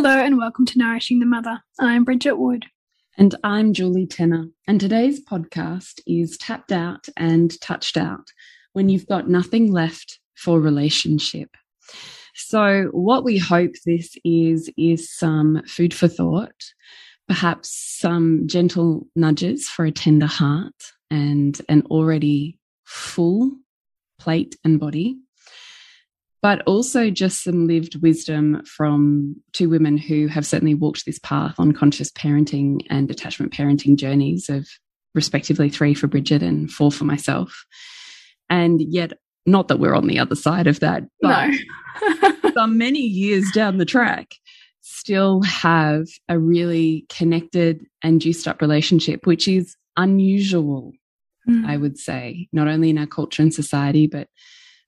Hello and welcome to Nourishing the Mother. I'm Bridget Wood. And I'm Julie Tenner. And today's podcast is Tapped Out and Touched Out when you've got nothing left for relationship. So, what we hope this is, is some food for thought, perhaps some gentle nudges for a tender heart and an already full plate and body but also just some lived wisdom from two women who have certainly walked this path on conscious parenting and attachment parenting journeys of respectively three for Bridget and four for myself. And yet, not that we're on the other side of that, but no. some many years down the track, still have a really connected and juiced up relationship, which is unusual, mm. I would say, not only in our culture and society, but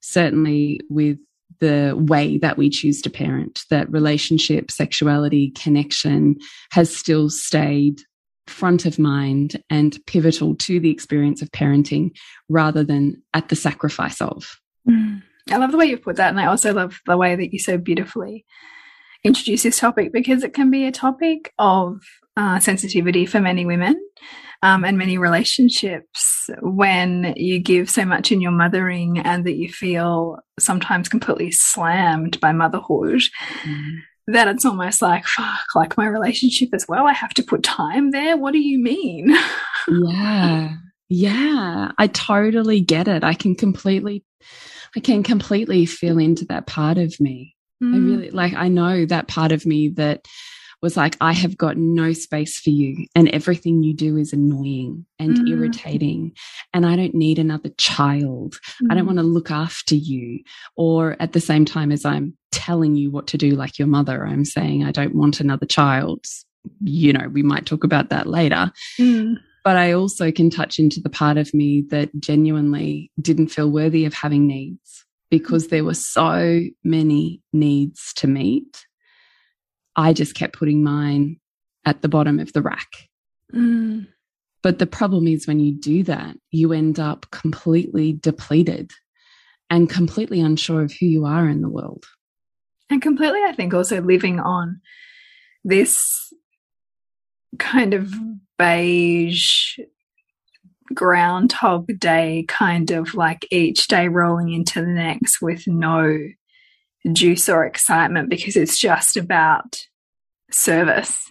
certainly with the way that we choose to parent, that relationship, sexuality, connection has still stayed front of mind and pivotal to the experience of parenting rather than at the sacrifice of. Mm. I love the way you put that. And I also love the way that you so beautifully introduce this topic because it can be a topic of uh, sensitivity for many women um, and many relationships when you give so much in your mothering and that you feel sometimes completely slammed by motherhood. Mm. That it's almost like, fuck, like my relationship as well. I have to put time there. What do you mean? yeah. Yeah. I totally get it. I can completely, I can completely feel into that part of me. Mm. I really like, I know that part of me that was like, I have got no space for you, and everything you do is annoying and mm. irritating. And I don't need another child. Mm. I don't mm. want to look after you. Or at the same time as I'm telling you what to do, like your mother, I'm saying, I don't want another child. You know, we might talk about that later. Mm. But I also can touch into the part of me that genuinely didn't feel worthy of having needs because there were so many needs to meet I just kept putting mine at the bottom of the rack. Mm. But the problem is when you do that, you end up completely depleted and completely unsure of who you are in the world. And completely, I think, also living on this kind of beige groundhog day kind of like each day rolling into the next with no juice or excitement because it's just about service,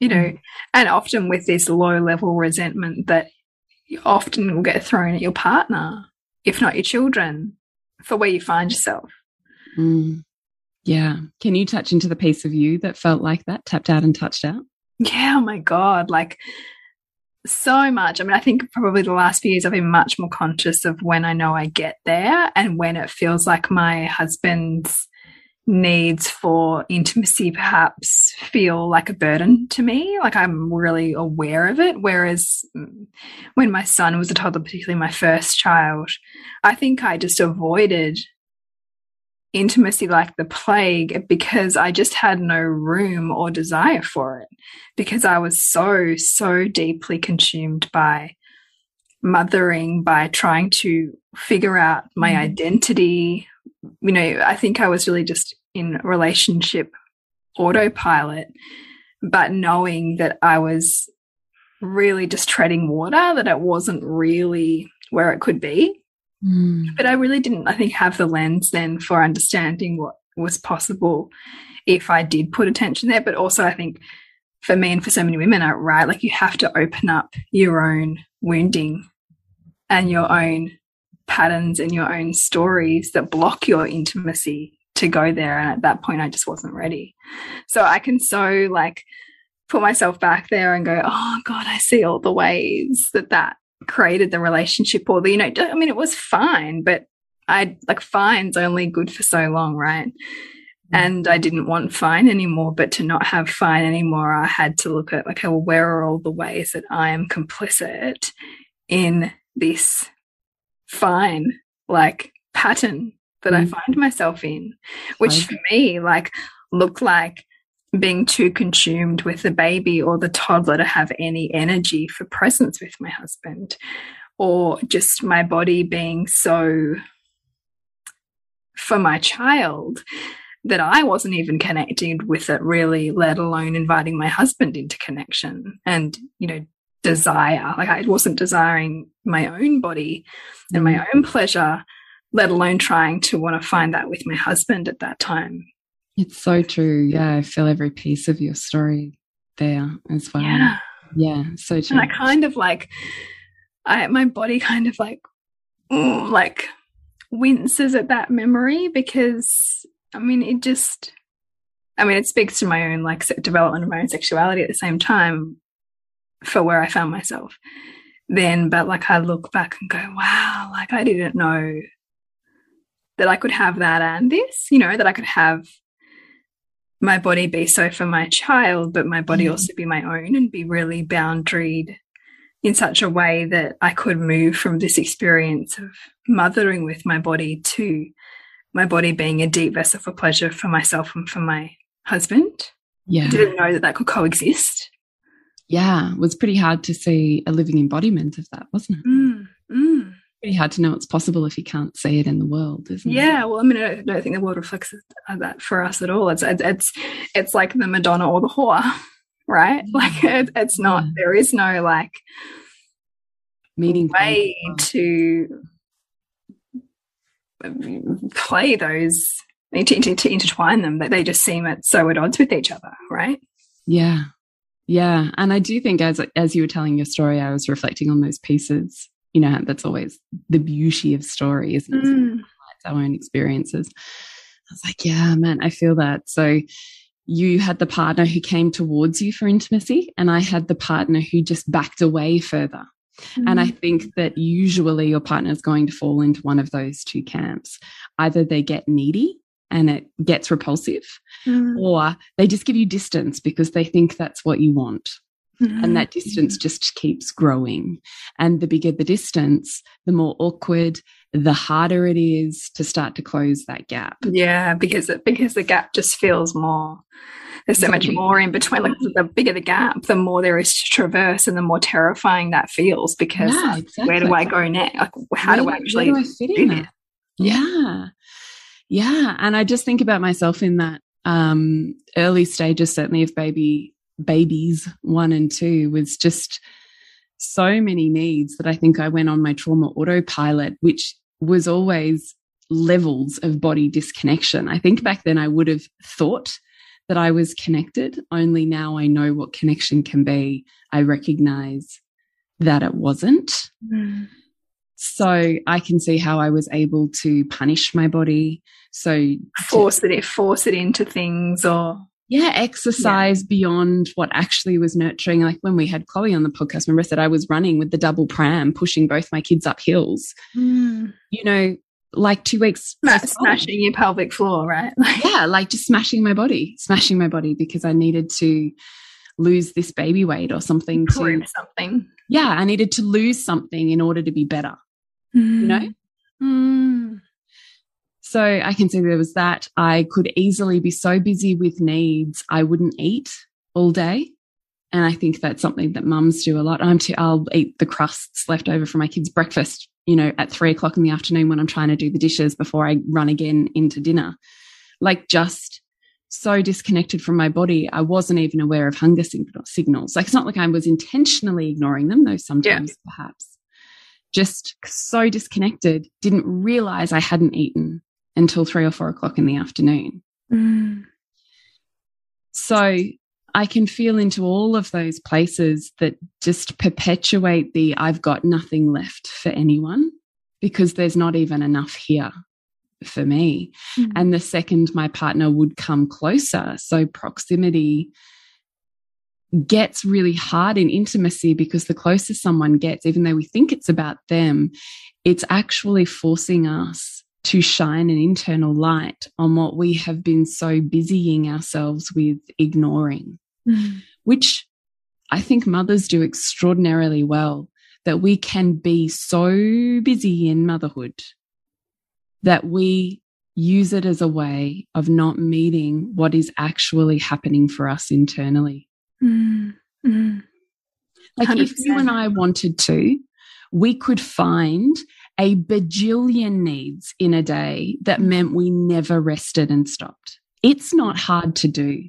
you know, mm. and often with this low level resentment that you often will get thrown at your partner, if not your children, for where you find yourself. Mm. Yeah. Can you touch into the piece of you that felt like that, tapped out and touched out? Yeah. Oh my God. Like, so much. I mean, I think probably the last few years I've been much more conscious of when I know I get there and when it feels like my husband's needs for intimacy perhaps feel like a burden to me. Like I'm really aware of it. Whereas when my son was a toddler, particularly my first child, I think I just avoided intimacy like the plague because I just had no room or desire for it because I was so, so deeply consumed by mothering by trying to figure out my mm. identity. You know, I think I was really just in relationship autopilot, but knowing that I was really just treading water, that it wasn't really where it could be. Mm. But I really didn't, I think, have the lens then for understanding what was possible if I did put attention there. But also, I think for me and for so many women, right, like you have to open up your own wounding and your own patterns and your own stories that block your intimacy to go there. And at that point, I just wasn't ready. So I can so like put myself back there and go, oh God, I see all the ways that that created the relationship or the, you know, I mean, it was fine, but I like fine's only good for so long, right? Mm-hmm. And I didn't want fine anymore, but to not have fine anymore, I had to look at, okay, well, where are all the ways that I am complicit in this fine, like pattern that mm. I find myself in, which for me, like, looked like being too consumed with the baby or the toddler to have any energy for presence with my husband, or just my body being so for my child that I wasn't even connected with it really, let alone inviting my husband into connection and, you know, desire. Like I wasn't desiring my own body and my mm. own pleasure, let alone trying to want to find that with my husband at that time. It's so true. Yeah, I feel every piece of your story there as well. Yeah. Yeah, so true. And I kind of like I my body kind of like mm, like winces at that memory because I mean it just I mean it speaks to my own like development of my own sexuality at the same time for where I found myself then but like I look back and go wow like I didn't know that I could have that and this you know that I could have my body be so for my child, but my body mm. also be my own and be really boundaried in such a way that I could move from this experience of mothering with my body to my body being a deep vessel for pleasure for myself and for my husband. Yeah. Didn't know that that could coexist. Yeah. It was pretty hard to see a living embodiment of that, wasn't it? Mm, mm pretty hard to know it's possible if you can't see it in the world, isn't yeah, it? Yeah, well, I mean, I don't think the world reflects that for us at all. It's it's it's like the Madonna or the whore, right? Yeah. Like it, it's not. Yeah. There is no like meeting way to play those to, to, to intertwine them that they just seem at so at odds with each other, right? Yeah. Yeah, and I do think as as you were telling your story, I was reflecting on those pieces you know, that's always the beauty of stories isn't it? Mm. Our own experiences. I was like, yeah, man, I feel that. So you had the partner who came towards you for intimacy, and I had the partner who just backed away further. Mm. And I mm. think that usually your partner is going to fall into one of those two camps. Either they get needy and it gets repulsive, mm. or they just give you distance because they think that's what you want. Mm-hmm. And that distance just keeps growing. And the bigger the distance, the more awkward, the harder it is to start to close that gap. Yeah, because it, because the gap just feels more. There's so much more in between. Like the bigger the gap, the more there is to traverse, and the more terrifying that feels. Because yeah, exactly. where do I go next? Like, how where, do I actually do I fit in that? Yeah, yeah. And I just think about myself in that um, early stages, certainly of baby babies one and two was just so many needs that I think I went on my trauma autopilot, which was always levels of body disconnection. I think back then I would have thought that I was connected, only now I know what connection can be. I recognize that it wasn't. Mm. So I can see how I was able to punish my body. So force it, force it into things or yeah, exercise yeah. beyond what actually was nurturing. Like when we had Chloe on the podcast, remember I said I was running with the double pram, pushing both my kids up hills. Mm. You know, like two weeks smashing your pelvic floor, right? yeah, like just smashing my body, smashing my body because I needed to lose this baby weight or something to something. Yeah, I needed to lose something in order to be better. Mm. You know? Mm. So I can see there was that. I could easily be so busy with needs, I wouldn't eat all day. And I think that's something that mums do a lot. I'm too, I'll eat the crusts left over from my kids' breakfast, you know, at three o'clock in the afternoon when I'm trying to do the dishes before I run again into dinner. Like just so disconnected from my body, I wasn't even aware of hunger signals. Like it's not like I was intentionally ignoring them, though sometimes yeah. perhaps. Just so disconnected, didn't realize I hadn't eaten until three or four o'clock in the afternoon. Mm. So I can feel into all of those places that just perpetuate the I've got nothing left for anyone because there's not even enough here for me. Mm. And the second my partner would come closer, so proximity gets really hard in intimacy because the closer someone gets, even though we think it's about them, it's actually forcing us to shine an internal light on what we have been so busying ourselves with ignoring, mm. which I think mothers do extraordinarily well. That we can be so busy in motherhood that we use it as a way of not meeting what is actually happening for us internally. Mm, mm. Like if you and I wanted to, we could find a bajillion needs in a day that meant we never rested and stopped. It's not hard to do.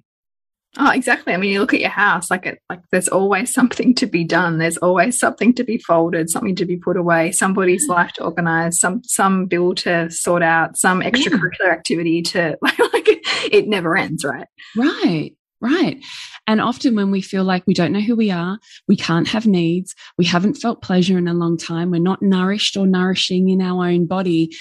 Oh, exactly. I mean, you look at your house, like it, like there's always something to be done. There's always something to be folded, something to be put away, somebody's life to organize, some some bill to sort out, some extracurricular yeah. activity to like, like it never ends, right? Right. Right. And often when we feel like we don't know who we are, we can't have needs, we haven't felt pleasure in a long time, we're not nourished or nourishing in our own body,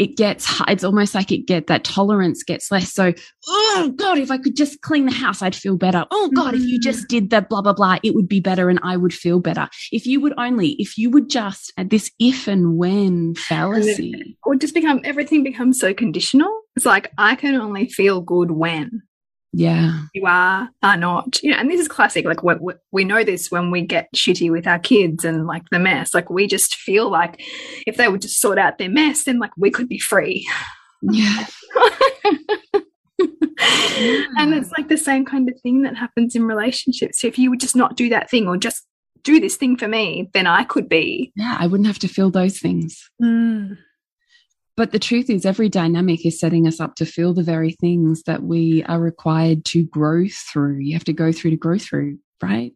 it gets it's almost like it get that tolerance gets less. So oh god if i could just clean the house i'd feel better. Oh god if you mm. just did the blah blah blah it would be better and i would feel better. If you would only if you would just at this if and when fallacy. or just become everything becomes so conditional. It's like i can only feel good when yeah. You are are not. You know and this is classic like we, we know this when we get shitty with our kids and like the mess. Like we just feel like if they would just sort out their mess then like we could be free. Yeah. And it's like the same kind of thing that happens in relationships. So if you would just not do that thing or just do this thing for me then i could be yeah i wouldn't have to feel those things. Mm. But the truth is, every dynamic is setting us up to feel the very things that we are required to grow through. You have to go through to grow through, right?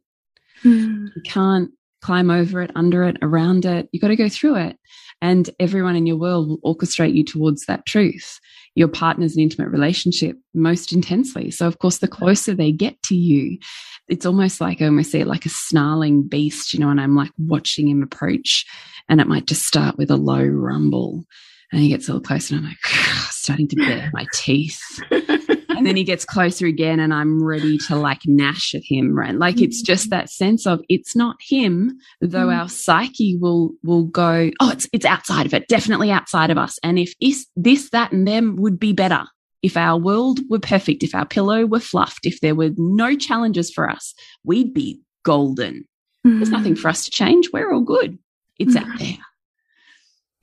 Mm. You can't climb over it, under it, around it. You've got to go through it. And everyone in your world will orchestrate you towards that truth. Your partner's an intimate relationship most intensely. So, of course, the closer they get to you, it's almost like I almost see it like a snarling beast, you know, and I'm like watching him approach. And it might just start with a low rumble and he gets a little closer and I'm like, starting to bare my teeth. and then he gets closer again and I'm ready to like gnash at him, right? Like it's just that sense of it's not him, though mm. our psyche will will go, oh, it's it's outside of it, definitely outside of us. And if is this, that, and them would be better. If our world were perfect, if our pillow were fluffed, if there were no challenges for us, we'd be golden. Mm. There's nothing for us to change. We're all good. It's mm. out there.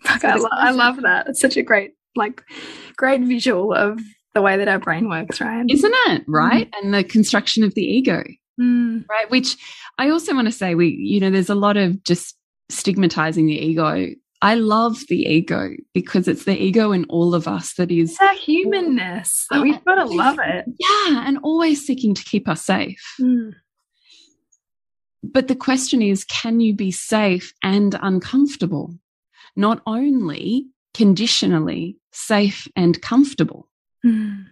I, lo I love that. It's such a great, like, great visual of the way that our brain works, right? Isn't it? Right. Mm. And the construction of the ego, mm. right? Which I also want to say, we, you know, there's a lot of just stigmatizing the ego. I love the ego because it's the ego in all of us that is our humanness. Oh, We've got to love it. Yeah. And always seeking to keep us safe. Mm. But the question is, can you be safe and uncomfortable? Not only conditionally safe and comfortable. Mm.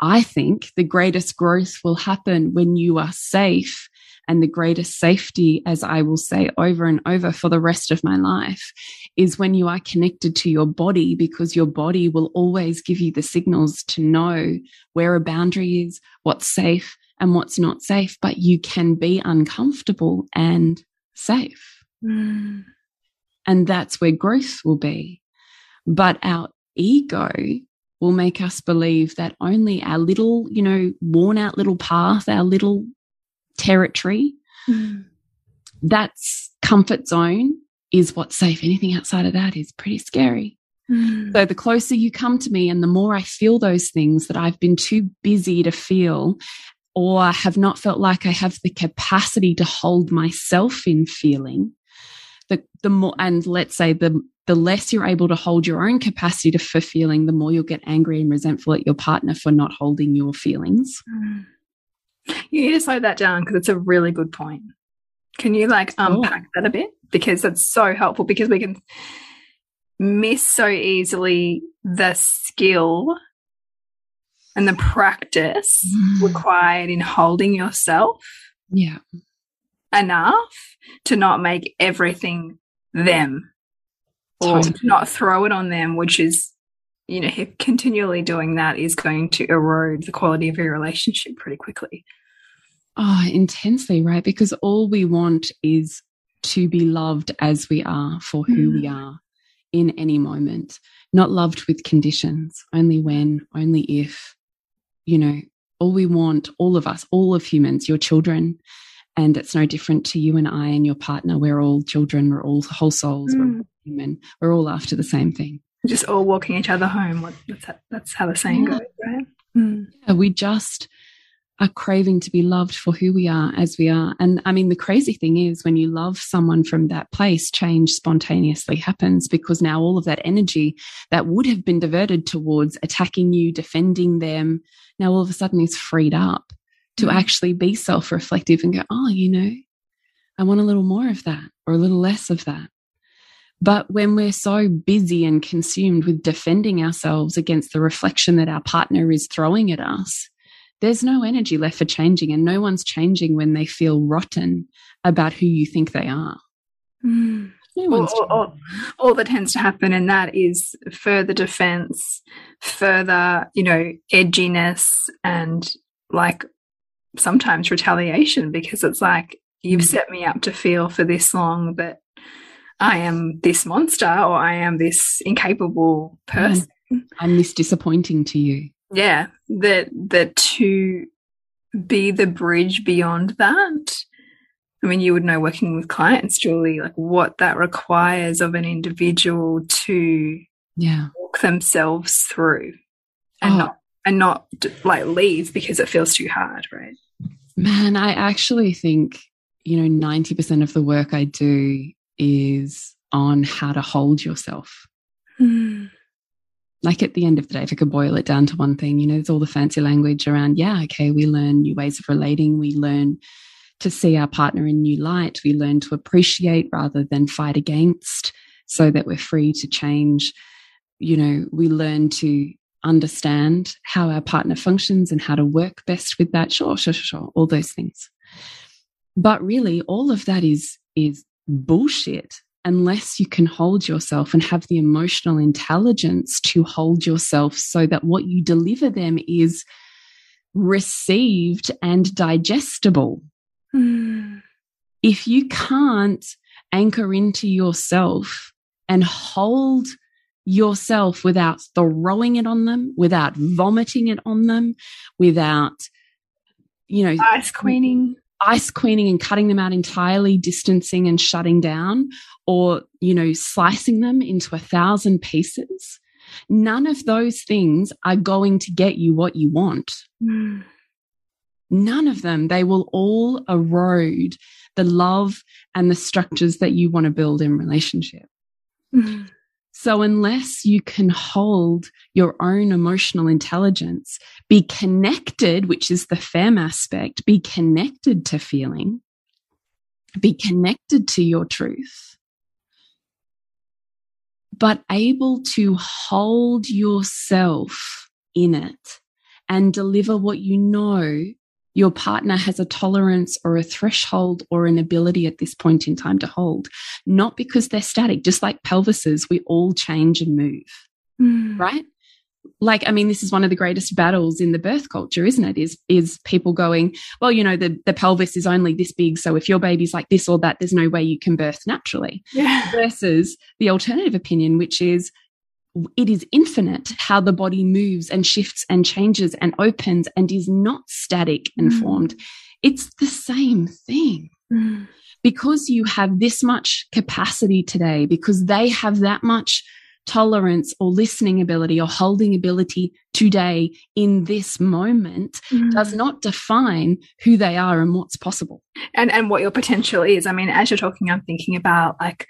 I think the greatest growth will happen when you are safe and the greatest safety, as I will say over and over for the rest of my life, is when you are connected to your body because your body will always give you the signals to know where a boundary is, what's safe and what's not safe, but you can be uncomfortable and safe. Mm. And that's where growth will be. But our ego will make us believe that only our little, you know, worn out little path, our little territory, mm. that's comfort zone is what's safe. Anything outside of that is pretty scary. Mm. So the closer you come to me and the more I feel those things that I've been too busy to feel, or have not felt like I have the capacity to hold myself in feeling, the, the more, and let's say the, the less you're able to hold your own capacity to, for feeling, the more you'll get angry and resentful at your partner for not holding your feelings. Mm. You need to slow that down because it's a really good point. Can you like unpack oh. that a bit? Because that's so helpful because we can miss so easily the skill and the practice mm. required in holding yourself. Yeah. Enough to not make everything them or totally. not throw it on them, which is, you know, continually doing that is going to erode the quality of your relationship pretty quickly. Oh, intensely, right? Because all we want is to be loved as we are for who mm. we are in any moment, not loved with conditions, only when, only if, you know, all we want, all of us, all of humans, your children, and it's no different to you and I and your partner. We're all children, we're all whole souls, mm. we're all human, we're all after the same thing. Just all walking each other home. That's, that's how the saying yeah. goes, right? Mm. Yeah, we just are craving to be loved for who we are as we are. And I mean, the crazy thing is when you love someone from that place, change spontaneously happens because now all of that energy that would have been diverted towards attacking you, defending them, now all of a sudden is freed up to mm. actually be self reflective and go, oh, you know, I want a little more of that or a little less of that. But when we're so busy and consumed with defending ourselves against the reflection that our partner is throwing at us, there's no energy left for changing, and no one's changing when they feel rotten about who you think they are. Mm. No all, all, all, that tends to happen in that is further defense, further, you know, edginess, and like sometimes retaliation because it's like you've mm. set me up to feel for this long that I am this monster or I am this incapable person. I'm this disappointing to you yeah that that to be the bridge beyond that i mean you would know working with clients julie like what that requires of an individual to yeah walk themselves through and oh. not and not like leave because it feels too hard right man i actually think you know 90% of the work i do is on how to hold yourself mm like at the end of the day, if I could boil it down to one thing, you know, there's all the fancy language around, yeah, okay, we learn new ways of relating. We learn to see our partner in new light. We learn to appreciate rather than fight against so that we're free to change. You know, we learn to understand how our partner functions and how to work best with that. Sure, sure, sure, sure. All those things. But really, all of that is, is bullshit unless you can hold yourself and have the emotional intelligence to hold yourself so that what you deliver them is received and digestible. Mm. If you can't anchor into yourself and hold yourself without throwing it on them, without vomiting it on them, without, you know, ice queening ice queening and cutting them out entirely, distancing and shutting down, or, you know, slicing them into a thousand pieces. None of those things are going to get you what you want. Mm. None of them. They will all erode the love and the structures that you want to build in relationship. Mm. So, unless you can hold your own emotional intelligence, be connected, which is the fem aspect, be connected to feeling, be connected to your truth, but able to hold yourself in it and deliver what you know your partner has a tolerance or a threshold or an ability at this point in time to hold, not because they're static, just like pelvises, we all change and move, mm. right? Like, I mean, this is one of the greatest battles in the birth culture, isn't it? Is, is people going, well, you know, the, the pelvis is only this big. So if your baby's like this or that, there's no way you can birth naturally. Yeah. Versus the alternative opinion, which is, it is infinite how the body moves and shifts and changes and opens and is not static and mm. formed. It's the same thing. Mm. Because you have this much capacity today, because they have that much tolerance or listening ability or holding ability today in this moment mm. does not define who they are and what's possible. And and what your potential is. I mean, as you're talking, I'm thinking about like,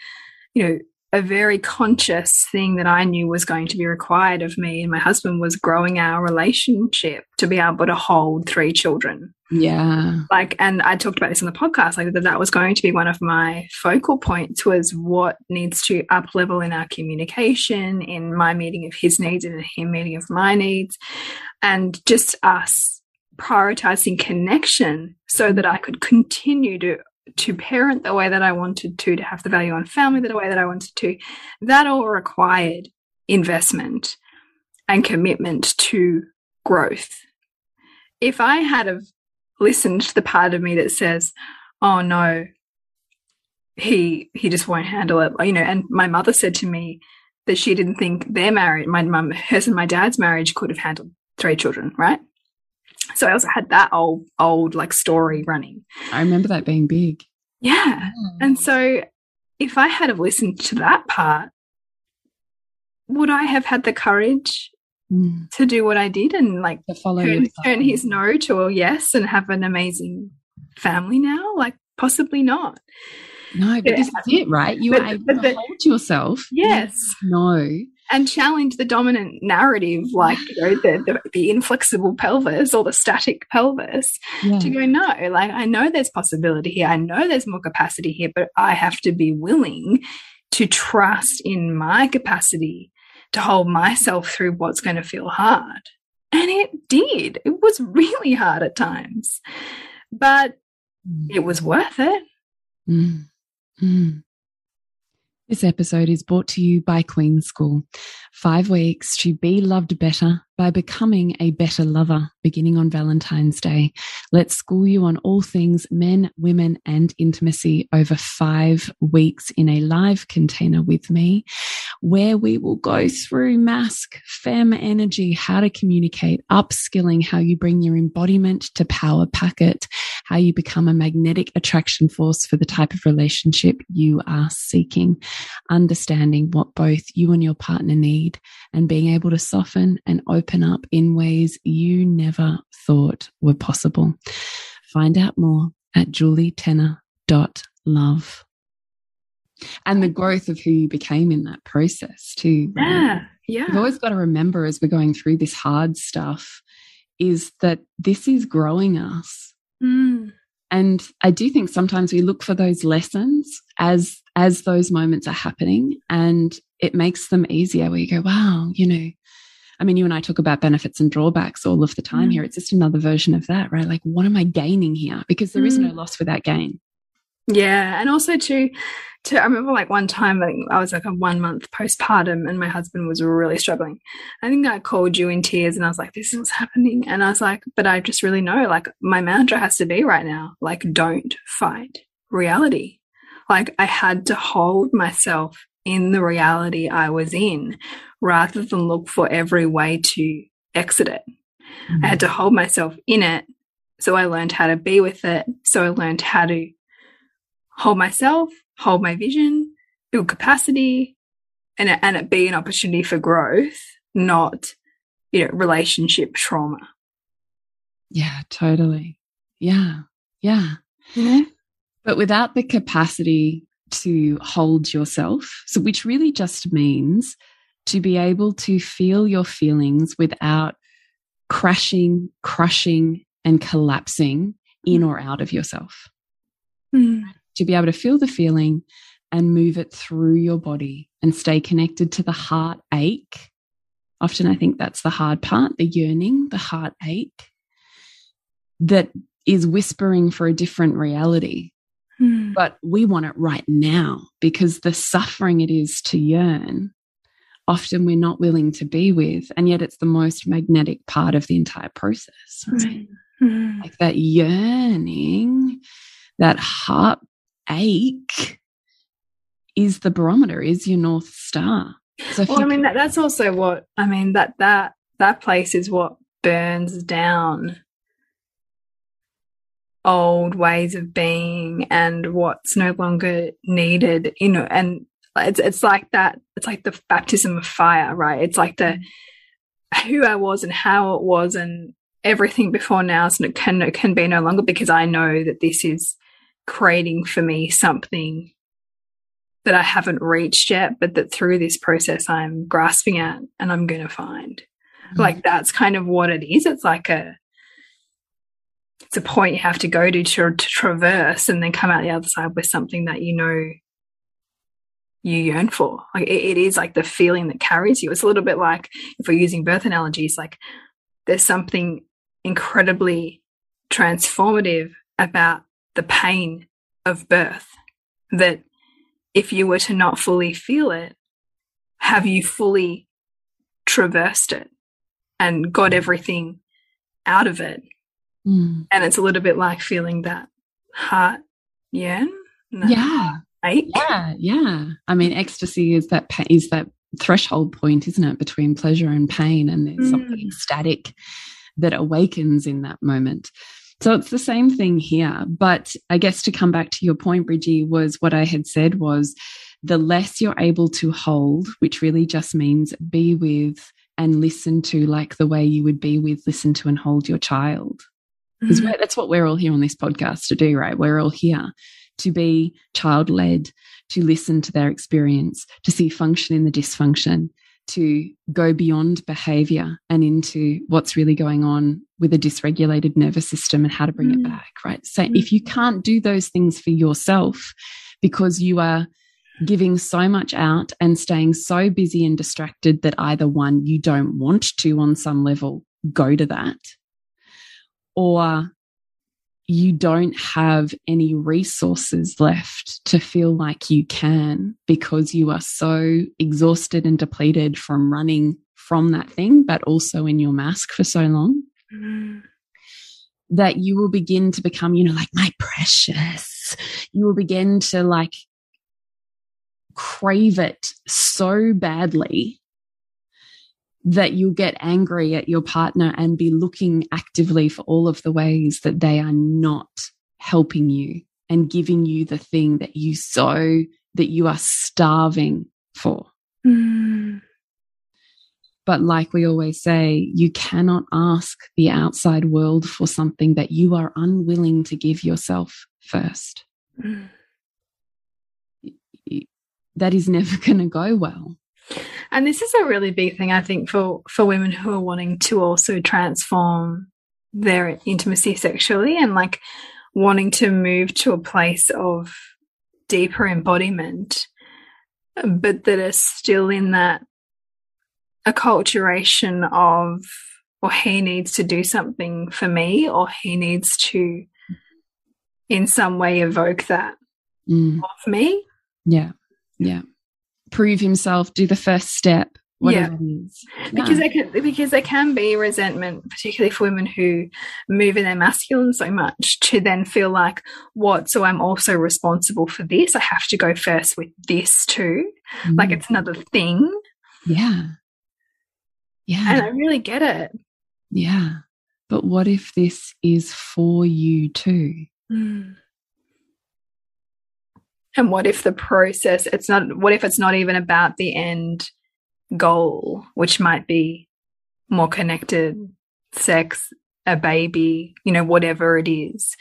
you know, a very conscious thing that I knew was going to be required of me and my husband was growing our relationship to be able to hold three children. Yeah. Like, and I talked about this on the podcast, like that that was going to be one of my focal points was what needs to up level in our communication, in my meeting of his needs and him meeting of my needs, and just us prioritizing connection so that I could continue to to parent the way that I wanted to, to have the value on family the way that I wanted to, that all required investment and commitment to growth. If I had have listened to the part of me that says, "Oh no, he he just won't handle it," you know, and my mother said to me that she didn't think their marriage, my mum, hers and my dad's marriage, could have handled three children, right? So I also had that old, old like story running. I remember that being big. Yeah. And so if I had have listened to that part, would I have had the courage mm. to do what I did and like to follow turn, turn his no to a yes and have an amazing family now? Like possibly not. No, but yeah. this is it, right? You but, are able to hold yourself. Yes. No and challenge the dominant narrative, like you know, the, the, the inflexible pelvis or the static pelvis, yeah. to go, no, like I know there's possibility here, I know there's more capacity here, but I have to be willing to trust in my capacity to hold myself through what's going to feel hard. And it did. It was really hard at times, but it was worth it. Mm. Mm. This episode is brought to you by Queen School. Five weeks to be loved better by becoming a better lover beginning on Valentine's Day. Let's school you on all things men, women, and intimacy over five weeks in a live container with me, where we will go through masc, fem energy, how to communicate, upskilling, how you bring your embodiment to power packet, how you become a magnetic attraction force for the type of relationship you are seeking, understanding what both you and your partner need, and being able to soften and open up up in ways you never thought were possible. Find out more at julietenner.love. And the growth of who you became in that process, too. Right? Yeah. Yeah. You've always got to remember as we're going through this hard stuff is that this is growing us. Mm. And I do think sometimes we look for those lessons as as those moments are happening and it makes them easier where you go, wow, you know, I mean, you and I talk about benefits and drawbacks all of the time mm. here. It's just another version of that, right? Like, what am I gaining here? Because there mm. is no mm. loss without gain. Yeah. And also to, to, I remember like one time I, I was like a one month postpartum and my husband was really struggling. I think I called you in tears and I was like, this is what's happening. And I was like, but I just really know like my mantra has to be right now, like, don't fight reality. Like I had to hold myself in the reality I was in rather than look for every way to exit it. Mm -hmm. I had to hold myself in it. So I learned how to be with it. So I learned how to hold myself, hold my vision, build capacity, and it, and it be an opportunity for growth, not, you know, relationship trauma. Yeah, totally. Yeah. Yeah. You know? But without the capacity to hold yourself. So, which really just means to be able to feel your feelings without crashing, crushing, and collapsing in or out of yourself. Mm. To be able to feel the feeling and move it through your body and stay connected to the heart ache. Often, I think that's the hard part the yearning, the heart ache that is whispering for a different reality. Hmm. But we want it right now because the suffering it is to yearn, often we're not willing to be with. And yet it's the most magnetic part of the entire process, right? Hmm. Like that yearning, that heart ache is the barometer, is your North Star. So well, I mean, that, that's also what, I mean, that, that, that place is what burns down old ways of being and what's no longer needed you know and It's it's like that. It's like the baptism of fire, right? It's like the who I was and how it was and everything before now so it can it can be no longer because I know that this is creating for me something that I haven't reached yet, but that through this process I'm grasping at and I'm going to find. Mm. Like that's kind of what it is. It's like a it's a point you have to go to, to to traverse and then come out the other side with something that you know you yearn for. Like it, it is like the feeling that carries you. It's a little bit like if we're using birth analogies, like there's something incredibly transformative about the pain of birth that if you were to not fully feel it, have you fully traversed it and got everything out of it? Mm. And it's a little bit like feeling that heart yearn. Yeah. Ache. Yeah. Yeah. I mean, ecstasy is that is that threshold point, isn't it, between pleasure and pain? And there's mm. something ecstatic that awakens in that moment. So it's the same thing here. But I guess to come back to your point, Bridgie, was what I had said was the less you're able to hold, which really just means be with and listen to like the way you would be with, listen to and hold your child. Because mm -hmm. that's what we're all here on this podcast to do, right? We're all here to be child led, to listen to their experience, to see function in the dysfunction, to go beyond behavior and into what's really going on with a dysregulated nervous system and how to bring mm. it back, right? So mm. if you can't do those things for yourself because you are giving so much out and staying so busy and distracted that either one, you don't want to on some level go to that, or you don't have any resources left to feel like you can because you are so exhausted and depleted from running from that thing, but also in your masc for so long. Mm. That you will begin to become, you know, like my precious. You will begin to like crave it so badly that you'll get angry at your partner and be looking actively for all of the ways that they are not helping you and giving you the thing that you so that you are starving for. Mm. But like we always say, you cannot ask the outside world for something that you are unwilling to give yourself first. Mm. That is never going to go well. And this is a really big thing, I think, for, for women who are wanting to also transform their intimacy sexually and like wanting to move to a place of deeper embodiment, but that are still in that acculturation of, or he needs to do something for me, or he needs to, in some way, evoke that mm. of me. Yeah. Yeah prove himself, do the first step, whatever yeah. it is. Because they can because there can be resentment, particularly for women who move in their masculine so much to then feel like, what? So I'm also responsible for this. I have to go first with this too. Mm. Like it's another thing. Yeah. Yeah. And I really get it. Yeah. But what if this is for you too? Mm. And what if the process, it's not, what if it's not even about the end goal, which might be more connected sex, a baby, you know, whatever it is?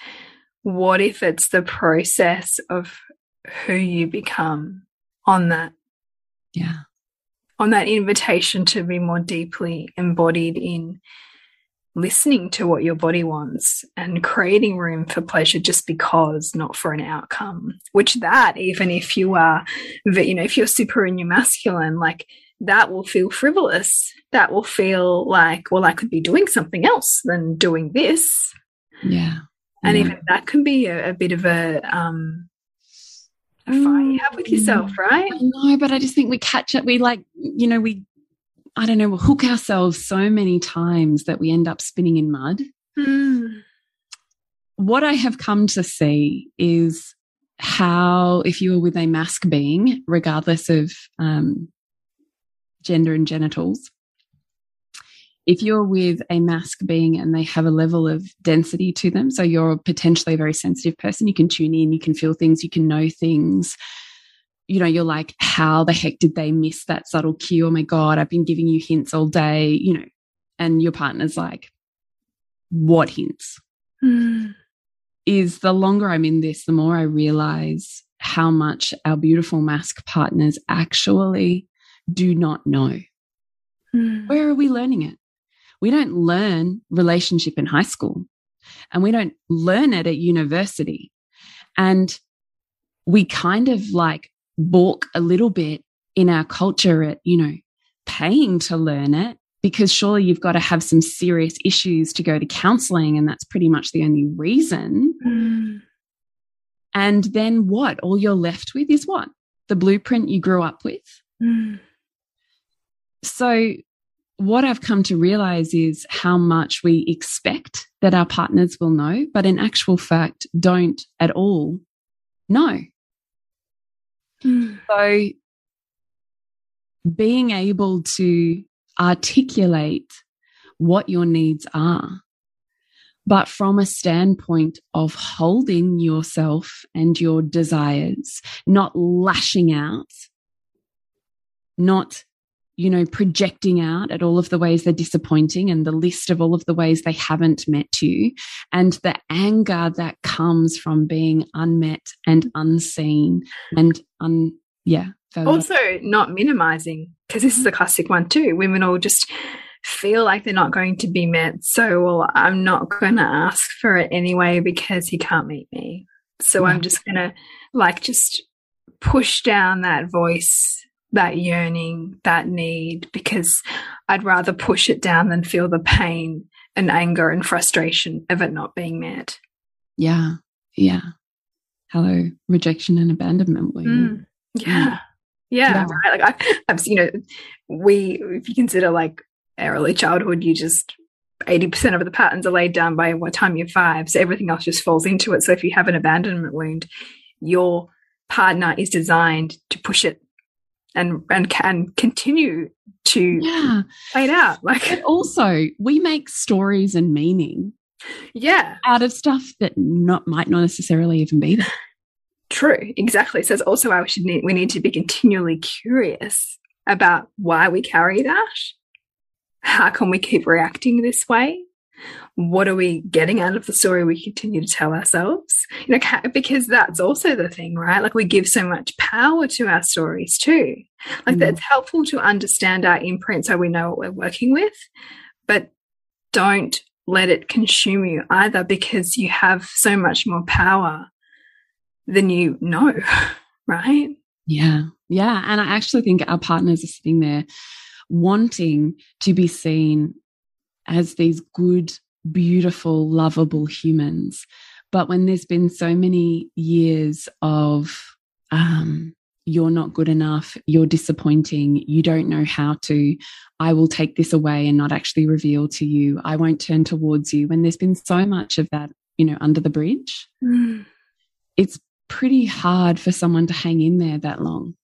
What if it's the process of who you become on that? Yeah. On that invitation to be more deeply embodied in listening to what your body wants and creating room for pleasure just because not for an outcome. Which that even if you are you know if you're super in your masculine like that will feel frivolous. That will feel like well i could be doing something else than doing this. Yeah. And yeah. even that can be a, a bit of a um a fight you have with yourself mm. right? No but i just think we catch it we like you know we I don't know, we'll hook ourselves so many times that we end up spinning in mud. Mm. What I have come to see is how, if you are with a masc being, regardless of um, gender and genitals, if you're with a masc being and they have a level of density to them, so you're potentially a very sensitive person, you can tune in, you can feel things, you can know things, you know, you're like, how the heck did they miss that subtle cue? Oh my God, I've been giving you hints all day, you know, and your partner's like, what hints? Mm. Is the longer I'm in this, the more I realize how much our beautiful masc partners actually do not know. Mm. Where are we learning it? We don't learn relationship in high school and we don't learn it at university. And we kind of like balk a little bit in our culture at, you know, paying to learn it because surely you've got to have some serious issues to go to counseling. And that's pretty much the only reason. Mm. And then what? All you're left with is what? The blueprint you grew up with. Mm. So, what I've come to realize is how much we expect that our partners will know, but in actual fact, don't at all know. Mm. So, being able to articulate what your needs are, but from a standpoint of holding yourself and your desires, not lashing out, not you know, projecting out at all of the ways they're disappointing and the list of all of the ways they haven't met you and the anger that comes from being unmet and unseen and un, yeah. Also, not minimizing because this is a classic one too. Women all just feel like they're not going to be met. So, well, I'm not going to ask for it anyway because he can't meet me. So, Yeah. I'm just going to like just push down that voice, that yearning, that need because I'd rather push it down than feel the pain and anger and frustration of it not being met. Yeah. Yeah. Hello, rejection and abandonment. wound. Mm. Yeah. Yeah. Yeah. Right. Like I, I've seen, you know, we, if you consider like early childhood, you just, 80% of the patterns are laid down by what time you're five. So everything else just falls into it. So if you have an abandonment wound, your partner is designed to push it and, and can continue to Yeah. play it out. Like, But also, we make stories and meaning yeah, out of stuff that not might not necessarily even be there. True, exactly. So it's also why we should need we need to be continually curious about why we carry that. How can we keep reacting this way? What are we getting out of the story we continue to tell ourselves? You know, because that's also the thing, right? Like we give so much power to our stories too. Like Mm. that it's helpful to understand our imprint so we know what we're working with, but don't let it consume you either because you have so much more power than you know, right? Yeah. Yeah. And I actually think our partners are sitting there wanting to be seen as these good, beautiful, lovable humans. But when there's been so many years of, um, you're not good enough, you're disappointing, you don't know how to, I will take this away and not actually reveal to you, I won't turn towards you. When there's been so much of that, you know, under the bridge, it's pretty hard for someone to hang in there that long.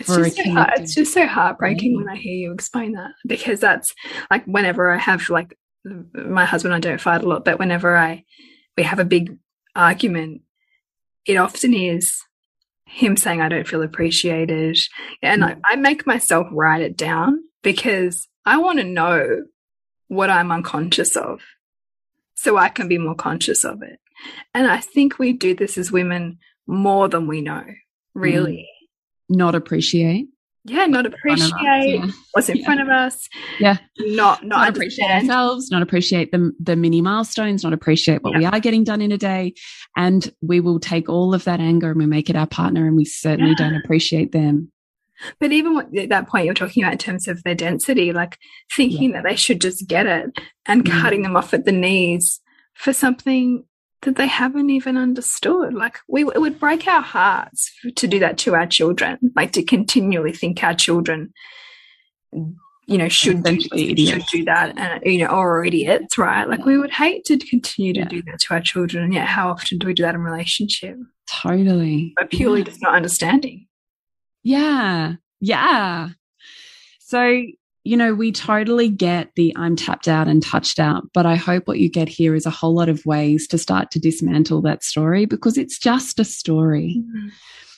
It's just, so heart, it's just so heartbreaking Yeah. when I hear you explain that because that's like whenever I have like my husband and I don't fight a lot, but whenever I we have a big argument, it often is him saying I don't feel appreciated, and I, I make myself write it down because I want to know what I'm unconscious of, so I can be more conscious of it. And I think we do this as women more than we know, really. Not appreciate. Yeah, not in us, appreciate yeah. what's in Yeah. front of us. Yeah. Not not, not appreciate ourselves, not appreciate the, the mini milestones, not appreciate what we are getting done in a day. And we will take all of that anger and we make it our partner and we certainly Yeah. don't appreciate them. But even what, that point you're talking about in terms of their density, like thinking that they should just get it and Mm. cutting them off at the knees for something that they haven't even understood. Like we it would break our hearts to do that to our children, like to continually think our children, you know, should do, should do that, and you know, or idiots, right? Like we would hate to continue to Yeah. do that to our children, and yet how often do we do that in relationship? Totally. But purely Yeah. just not understanding. Yeah. Yeah. So, you know, we totally get the I'm tapped out and touched out, but I hope what you get here is a whole lot of ways to start to dismantle that story because it's just a story.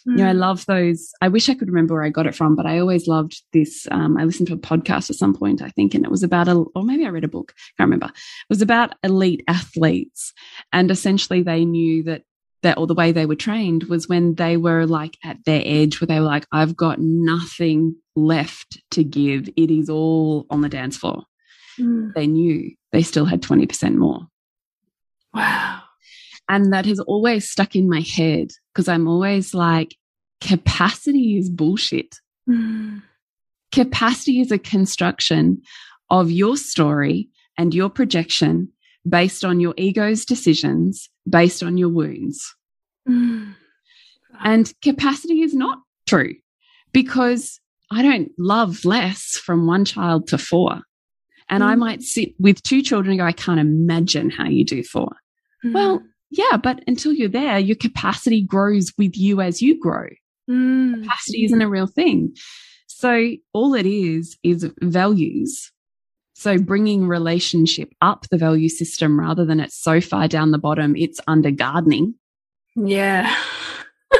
You know, I love those. I wish I could remember where I got it from, but I always loved this. Um, I listened to a podcast at some point, I think, and it was about, a, or maybe I read a book, I can't remember. It was about elite athletes. And essentially, they knew that that or the way they were trained was when they were like at their edge where they were like i've got nothing left to give. It is all on the dance floor. Mm. they knew they still had 20% more. Wow. And that has always stuck in my head because i'm always like capacity is bullshit. Mm. capacity is a construction of your story and your projection based on your ego's decisions, based on your wounds. Mm. And capacity is not true because I don't love less from one child to four. And mm. I might sit with two children and go, I can't imagine how you do four. Mm. Well, yeah, but until you're there, your capacity grows with you as you grow. Mm. Capacity isn't a real thing. So all it is, is values so bringing relationship up the value system rather than it's so far down the bottom, it's under gardening. Yeah.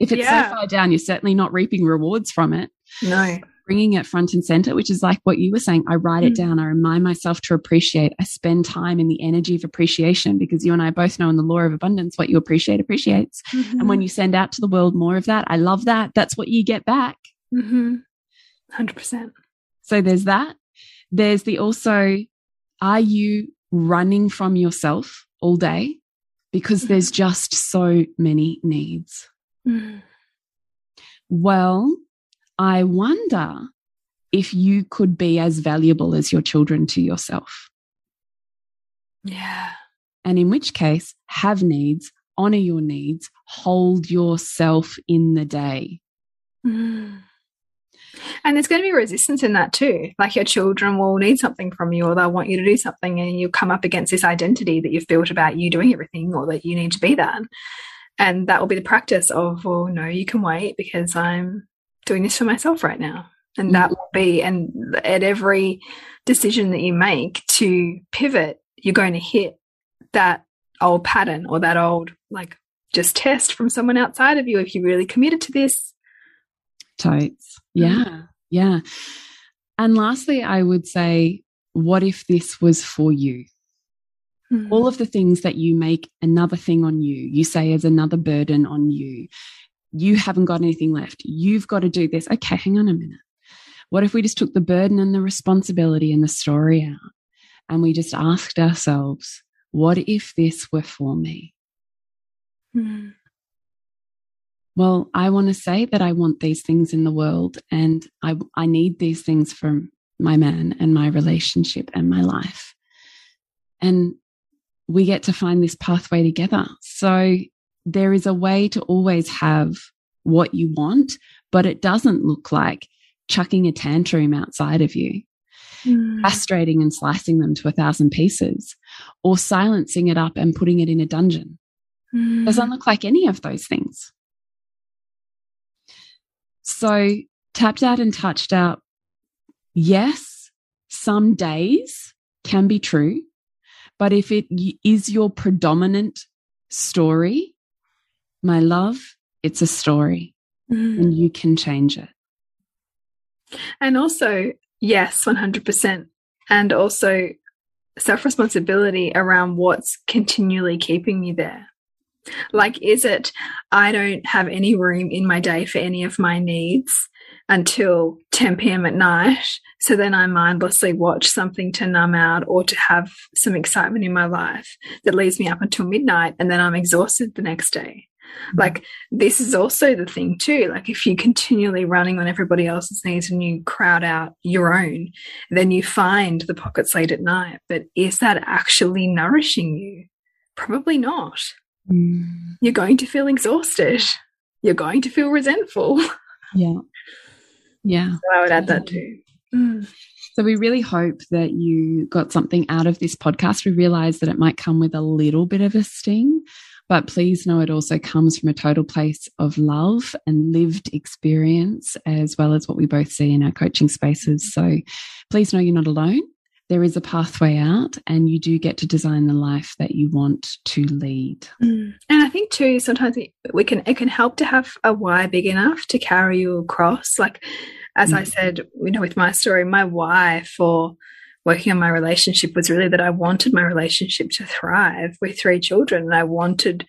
if it's yeah. so far down, you're certainly not reaping rewards from it. No. Bringing it front and center, which is like what you were saying. I write mm. it down. I remind myself to appreciate. I spend time in the energy of appreciation because you and I both know in the law of abundance, what you appreciate appreciates. Mm -hmm. And when you send out to the world more of that, I love that. That's what you get back. Mm -hmm. 100%. So there's that. There's the also, are you running from yourself all day? Because mm. there's just so many needs. Mm. Well, I wonder if you could be as valuable as your children to yourself. Yeah. And in which case, have needs, honor your needs, hold yourself in the day. Mm. And there's going to be resistance in that too. Like your children will need something from you or they'll want you to do something and you'll come up against this identity that you've built about you doing everything or that you need to be that. And that will be the practice of, well, no, you can wait because I'm doing this for myself right now. And that will be, and at every decision that you make to pivot, you're going to hit that old pattern or that old, like, just test from someone outside of you if you're really committed to this Totes. Yeah. Yeah. And lastly, I would say, what if this was for you? Mm. All of the things that you make another thing on you, you say is another burden on you. You haven't got anything left. You've got to do this. Okay, hang on a minute. What if we just took the burden and the responsibility and the story out and we just asked ourselves, what if this were for me? Mm well, I want to say that I want these things in the world and I, I need these things from my man and my relationship and my life. And we get to find this pathway together. So there is a way to always have what you want, but it doesn't look like chucking a tantrum outside of you, mm. castrating and slicing them to a thousand pieces, or silencing it up and putting it in a dungeon. Mm. Doesn't look like any of those things. So tapped out and touched out. Yes, some days can be true, but if it is your predominant story, my love, it's a story mm. and you can change it. And also, yes, 100%. And also self responsibility around what's continually keeping you there. Like, is it, I don't have any room in my day for any of my needs until 10 p.m. at night. So then I mindlessly watch something to numb out or to have some excitement in my life that leaves me up until midnight and then I'm exhausted the next day. Mm-hmm. Like, this is also the thing, too. Like, if you're continually running on everybody else's needs and you crowd out your own, then you find the pockets late at night. But is that actually nourishing you? Probably not. Mm. You're going to feel exhausted. You're going to feel resentful. Yeah. Yeah. So I would add that too. Mm. So we really hope that you got something out of this podcast. We realize that it might come with a little bit of a sting, but please know it also comes from a total place of love and lived experience, as well as what we both see in our coaching spaces. So please know you're not alone. There is a pathway out and you do get to design the life that you want to lead. Mm. And I think too, sometimes we can, it can help to have a why big enough to carry you across. Like, as mm. I said, you know, with my story, my why for working on my relationship was really that I wanted my relationship to thrive with three children. And I wanted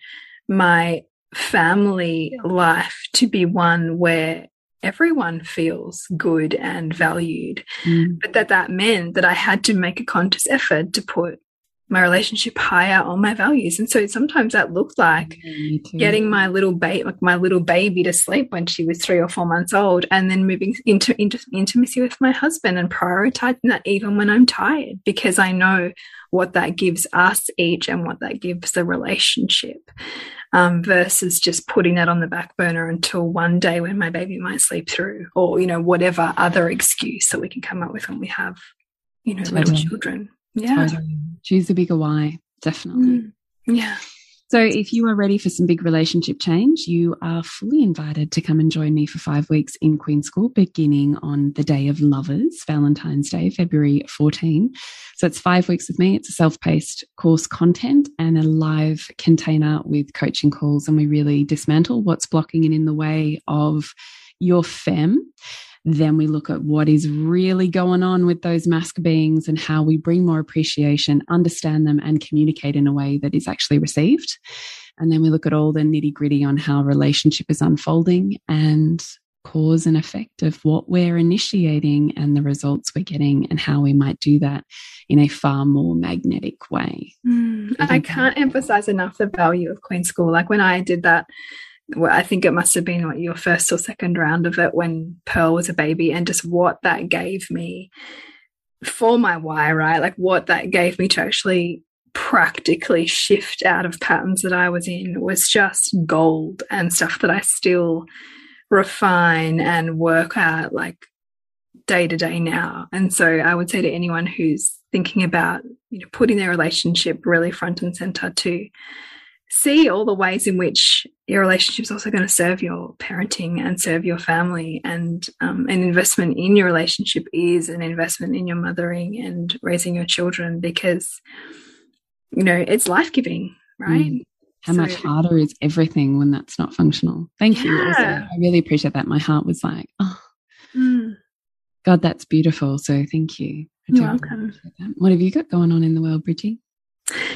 my family life to be one where everyone feels good and valued. Mm. But that that meant that I had to make a conscious effort to put my relationship higher on my values. And so sometimes that looked like getting my little baby, like my little baby to sleep when she was three or four months old and then moving into, into intimacy with my husband and prioritizing that even when I'm tired because I know what that gives us each and what that gives the relationship um, versus just putting that on the back burner until one day when my baby might sleep through or, you know, whatever other excuse that we can come up with when we have, you know, totally. little children. Yeah. Totally. Choose the bigger why, definitely. Mm. Yeah. So, if you are ready for some big relationship change, you are fully invited to come and join me for five weeks in Queen School, beginning on the day of lovers, Valentine's Day, February 14. So, it's five weeks with me. It's a self paced course content and a live container with coaching calls. And we really dismantle what's blocking and in the way of your fem then we look at what is really going on with those masc beings and how we bring more appreciation, understand them, and communicate in a way that is actually received. And then we look at all the nitty gritty on how relationship is unfolding and cause and effect of what we're initiating and the results we're getting and how we might do that in a far more magnetic way. Mm, I can't emphasize enough the value of Queen School. Like when I did that well, I think it must have been what your first or second round of it when Pearl was a baby, and just what that gave me for my why, right? Like what that gave me to actually practically shift out of patterns that I was in was just gold and stuff that I still refine and work at like day to day now. And so I would say to anyone who's thinking about, you know, putting their relationship really front and center to see all the ways in which your relationship is also going to serve your parenting and serve your family. And um, an investment in your relationship is an investment in your mothering and raising your children because, you know, it's life giving, right? Mm. How so, much harder is everything when that's not functional? Thank yeah. you. Also, I really appreciate that. My heart was like, oh, mm. God, that's beautiful. So thank you. You're welcome. What have you got going on in the world, Bridgie?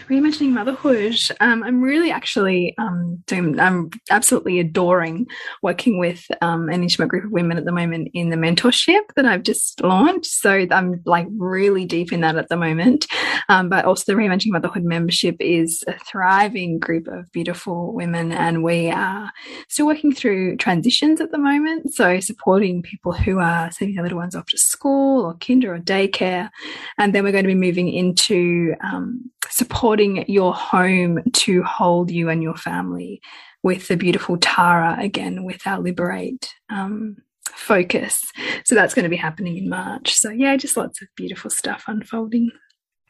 Reimagining motherhood. Um, i'm really actually um, doing i'm absolutely adoring working with um, an intimate group of women at the moment in the mentorship that i've just launched. So i'm like really deep in that at the moment. Um, but also the reimagining motherhood membership is a thriving group of beautiful women and we are still working through transitions at the moment. So supporting people who are sending their little ones off to school or kinder or daycare. And then we're going to be moving into um, supporting your home to hold you and your family with the beautiful Tara again with our Liberate um, focus. So that's going to be happening in March. So, yeah, just lots of beautiful stuff unfolding.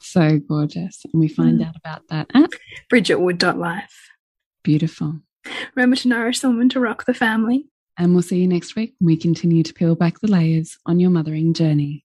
So gorgeous. And we find mm. out about that at bridgetwood.life. Beautiful. Remember to nourish the woman to rock the family. And we'll see you next week. when We continue to peel back the layers on your mothering journey.